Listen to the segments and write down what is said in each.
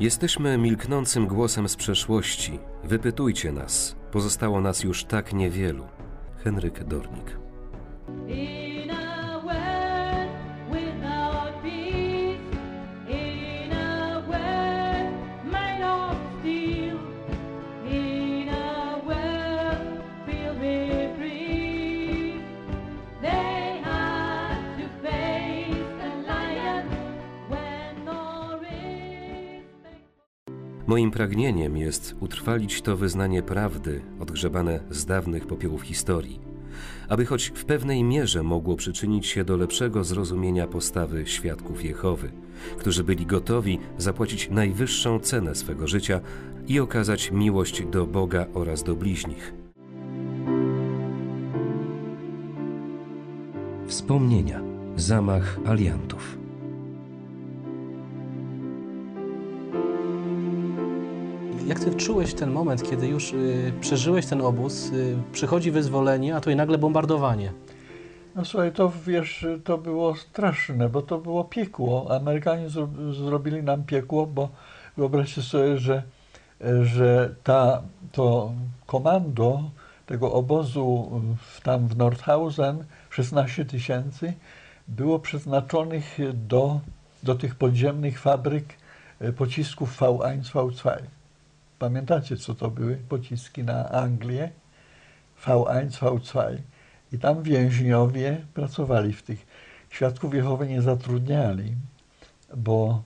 Jesteśmy milknącym głosem z przeszłości. Wypytujcie nas. Pozostało nas już tak niewielu. Henryk Dornik. Moim pragnieniem jest utrwalić to wyznanie prawdy, odgrzebane z dawnych popiołów historii, aby choć w pewnej mierze mogło przyczynić się do lepszego zrozumienia postawy świadków Jehowy, którzy byli gotowi zapłacić najwyższą cenę swego życia i okazać miłość do Boga oraz do bliźnich. Wspomnienia. Zamach aliantów. Jak ty czułeś ten moment, kiedy już y, przeżyłeś ten obóz, y, przychodzi wyzwolenie, a tu i nagle bombardowanie? No słuchaj, to wiesz, to było straszne, bo to było piekło. Amerykanie zro, zrobili nam piekło, bo wyobraźcie sobie, że, że ta, to komando tego obozu w, tam w Nordhausen, 16 tysięcy, było przeznaczonych do, do tych podziemnych fabryk e, pocisków V1, V2. Pamiętacie, co to były pociski na Anglię? V1, V2. I tam więźniowie pracowali w tych. Świadków Jehowy nie zatrudniali, bo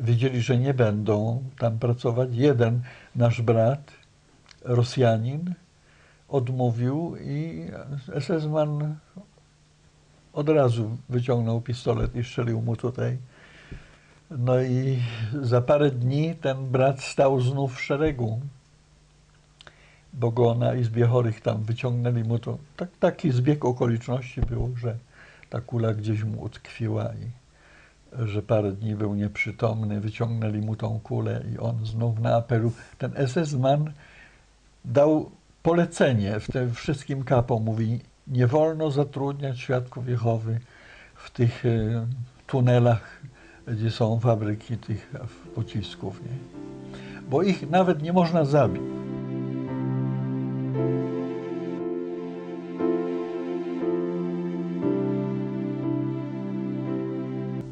wiedzieli, że nie będą tam pracować. Jeden nasz brat, Rosjanin, odmówił i SS-man od razu wyciągnął pistolet i strzelił mu tutaj. No i za parę dni ten brat stał znów w szeregu bo go na izbie chorych tam wyciągnęli mu to. Tak, taki zbieg okoliczności był, że ta kula gdzieś mu utkwiła i że parę dni był nieprzytomny, wyciągnęli mu tą kulę i on znów na apelu. Ten SS-man dał polecenie w tym wszystkim kapom, mówi nie wolno zatrudniać świadków Jehowy w tych e, tunelach, gdzie są fabryki tych pocisków, nie? bo ich nawet nie można zabić.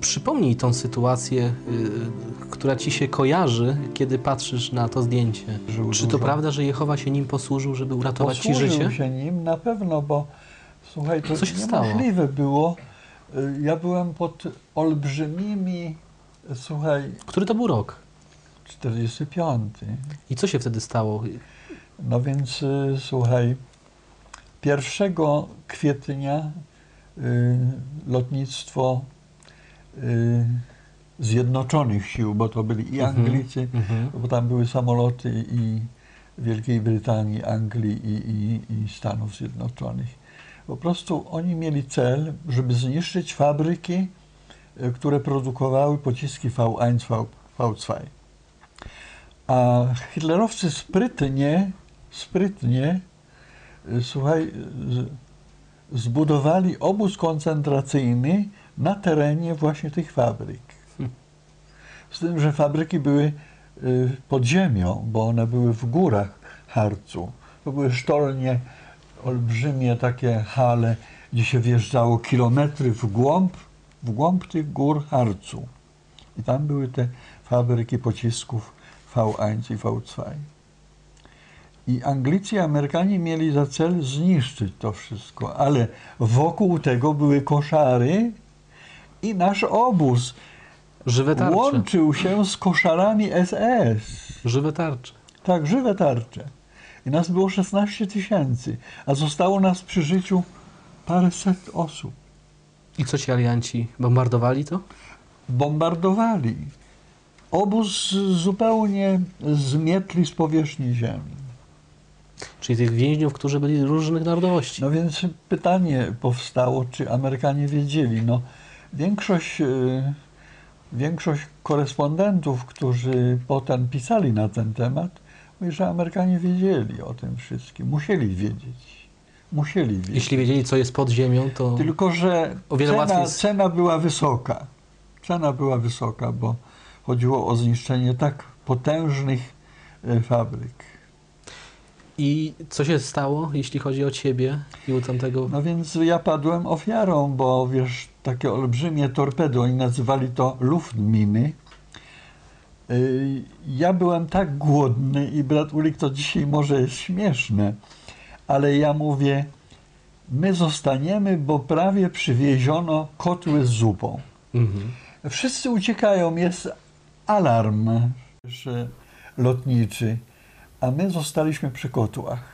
Przypomnij tą sytuację, y, która ci się kojarzy, kiedy patrzysz na to zdjęcie. Żył Czy to dużo. prawda, że Jehowa się nim posłużył, żeby uratować ci Posłużył życie? się nim na pewno, bo słuchaj, to Co się stało? niemożliwe było. Y, Ja byłem pod olbrzymimi, słuchaj, Który to był rok? 45. I co się wtedy stało? No więc y, słuchaj, 1 kwietnia y, lotnictwo y, Zjednoczonych Sił, bo to byli i Mhm, Anglicy, mhm. bo tam były samoloty i Wielkiej Brytanii, Anglii i, i, i Stanów Zjednoczonych. Po prostu oni mieli cel, żeby zniszczyć fabryki, y, które produkowały pociski V1, V, V2. A hitlerowcy sprytnie, sprytnie, y, słuchaj, zbudowali obóz koncentracyjny na terenie właśnie tych fabryk. Z tym, że fabryki były y, pod ziemią, bo one były w górach Harcu. To były sztolnie, olbrzymie takie hale, gdzie się wjeżdżało kilometry w głąb, w głąb tych gór Harcu. I tam były te fabryki pocisków V1 i V2. I Anglicy i Amerykanie mieli za cel zniszczyć to wszystko, ale wokół tego były koszary i nasz obóz Żywe tarcze. łączył się z koszarami SS. Żywe tarcze. Tak, żywe tarcze. I nas było 16 tysięcy, a zostało nas przy życiu paręset osób. I co ci alianci bombardowali to? Bombardowali. Obóz zupełnie zmietli z powierzchni ziemi. Czyli tych więźniów, którzy byli różnych narodowości. No więc pytanie powstało, czy Amerykanie wiedzieli. No, większość, e, większość korespondentów, którzy potem pisali na ten temat, że Amerykanie wiedzieli o tym wszystkim. Musieli wiedzieć. Musieli wiedzieć. Jeśli wiedzieli, co jest pod ziemią, to Tylko, że cena, jest- cena była wysoka. Cena była wysoka, bo chodziło o zniszczenie tak potężnych e, fabryk. I co się stało, jeśli chodzi o ciebie i u tamtego? No więc ja padłem ofiarą, bo wiesz, takie olbrzymie torpedy, oni nazywali to Luftminy. Y, Ja byłem tak głodny i brat Ulik to dzisiaj może jest śmieszne, ale ja mówię, my zostaniemy, bo prawie przywieziono kotły z zupą. Mhm. Wszyscy uciekają, jest alarm że lotniczy, a my zostaliśmy przy kotłach.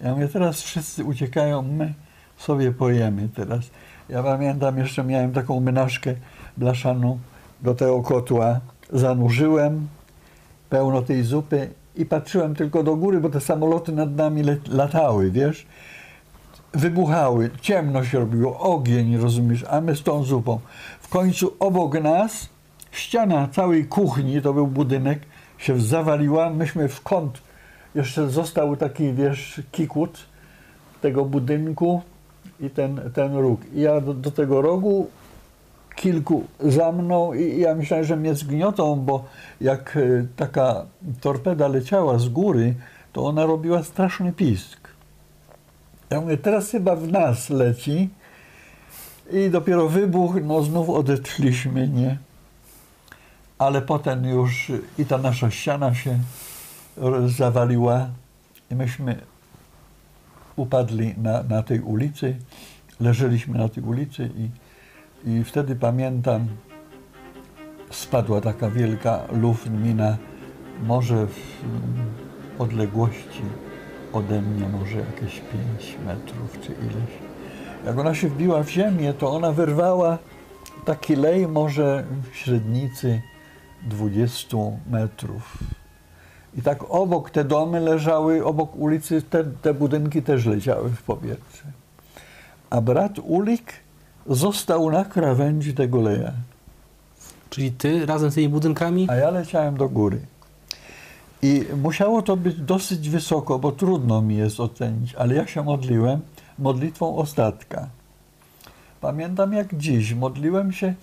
Ja mówię, teraz wszyscy uciekają, my sobie pojemy teraz. Ja pamiętam, jeszcze miałem taką menażkę blaszaną do tego kotła, zanurzyłem pełno tej zupy i patrzyłem tylko do góry, bo te samoloty nad nami latały, wiesz wybuchały, ciemno się robiło, ogień, rozumiesz, a my z tą zupą. W końcu obok nas ściana całej kuchni, to był budynek, się zawaliła, myśmy w kąt, jeszcze został taki, wiesz, kikut tego budynku i ten, ten róg. I ja do, do tego rogu kilku za mną i ja myślałem, że mnie zgniotą, bo jak e, taka torpeda leciała z góry, to ona robiła straszny pisk. Ja mówię, teraz chyba w nas leci. I dopiero wybuch, no znów odetchliśmy, nie? Ale potem już i ta nasza ściana się zawaliła i myśmy upadli na, na tej ulicy. Leżeliśmy na tej ulicy i, i wtedy pamiętam, spadła taka wielka luftmina, może w odległości ode mnie może jakieś 5 metrów czy ileś. Jak ona się wbiła w ziemię, to ona wyrwała taki lej może średnicy 20 metrów. I tak obok te domy leżały, obok ulicy te, te budynki też leciały w powietrze. A brat Ulik został na krawędzi tego leja, Czyli ty razem z tymi budynkami? a ja leciałem do góry. I musiało to być dosyć wysoko, bo trudno mi jest ocenić, ale ja się modliłem modlitwą ostatka. Pamiętam jak dziś, modliłem się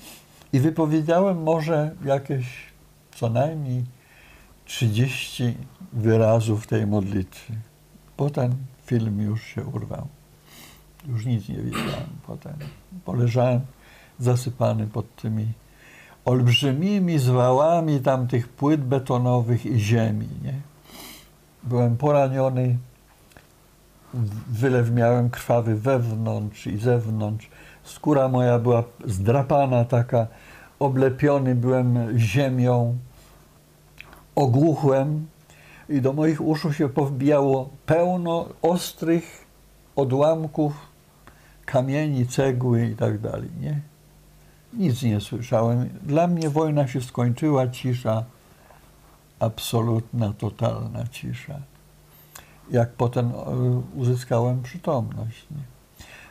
i wypowiedziałem może jakieś co najmniej 30 wyrazów tej modlitwy. Potem film już się urwał. Już nic nie wiedziałem potem. Poleżałem zasypany pod tymi olbrzymimi zwałami tamtych płyt betonowych i ziemi. Nie? Byłem poraniony, wylew miałem krwawy wewnątrz i zewnątrz. Skóra moja była zdrapana, taka, oblepiony byłem ziemią, ogłuchłem i do moich uszu się powbijało pełno ostrych odłamków kamieni, cegły i tak dalej, nie? Nic nie słyszałem. Dla mnie wojna się skończyła, cisza, absolutna, totalna cisza. Jak potem e, uzyskałem przytomność. Nie?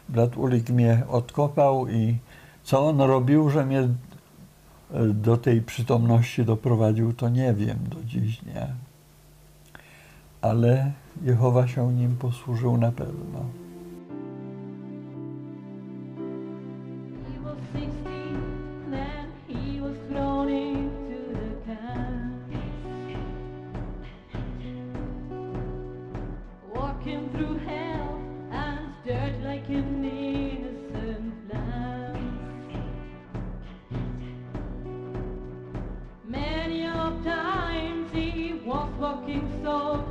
Brat Ulik mnie odkopał i co on robił, że mnie e, do tej przytomności doprowadził, to nie wiem do dziś, nie. Ale Jehowa się nim posłużył na pewno. Walking through hell and dirt like an innocent lamb. Many of times he was walking so